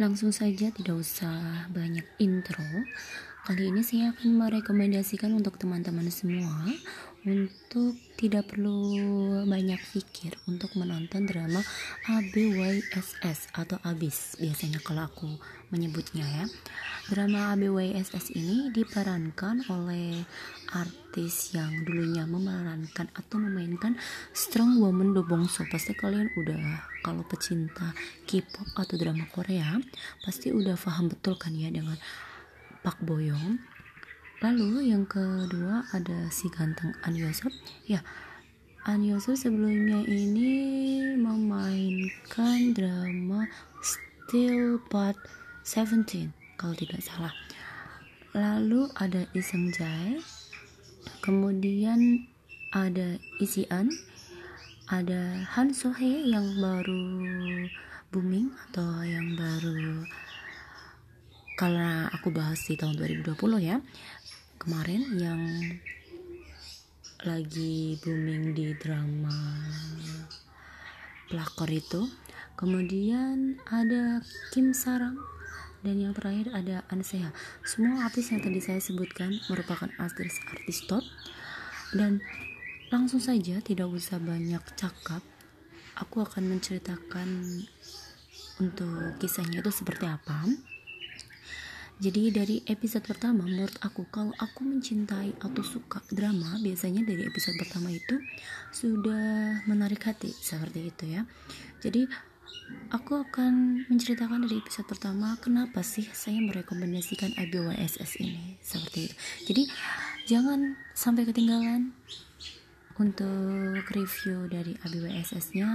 Langsung saja tidak usah banyak intro. Kali ini saya akan merekomendasikan untuk teman-teman semua untuk tidak perlu banyak pikir untuk menonton drama ABYSS atau ABIS biasanya kalau aku menyebutnya ya. Drama ABYSS ini diperankan oleh artis yang dulunya memerankan atau memainkan Strong Woman Do Bongso. Pasti kalian udah kalau pecinta K-pop atau drama Korea pasti udah paham betul kan ya dengan Pak Boyong. Lalu yang kedua ada si ganteng An Yosef ya An Yosef sebelumnya ini memainkan drama Still Part 17 kalau tidak salah. Lalu ada Iseng Jae kemudian ada Isian ada Han Sohee yang baru booming atau yang baru karena aku bahas di tahun 2020 ya kemarin yang lagi booming di drama pelakor itu kemudian ada Kim Sarang dan yang terakhir ada Anseha. Semua artis yang tadi saya sebutkan merupakan artis-artis top dan langsung saja tidak usah banyak cakap aku akan menceritakan untuk kisahnya itu seperti apa jadi dari episode pertama menurut aku kalau aku mencintai atau suka drama biasanya dari episode pertama itu sudah menarik hati seperti itu ya. Jadi aku akan menceritakan dari episode pertama kenapa sih saya merekomendasikan IBYSS ini seperti itu. Jadi jangan sampai ketinggalan untuk review dari ABWSS-nya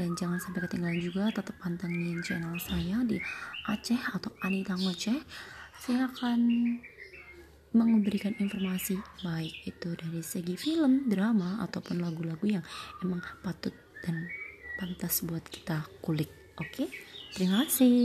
dan jangan sampai ketinggalan juga tetap pantengin channel saya di Aceh atau Anita Ngoceh saya akan memberikan informasi baik itu dari segi film, drama ataupun lagu-lagu yang emang patut dan pantas buat kita kulik. Oke, terima kasih.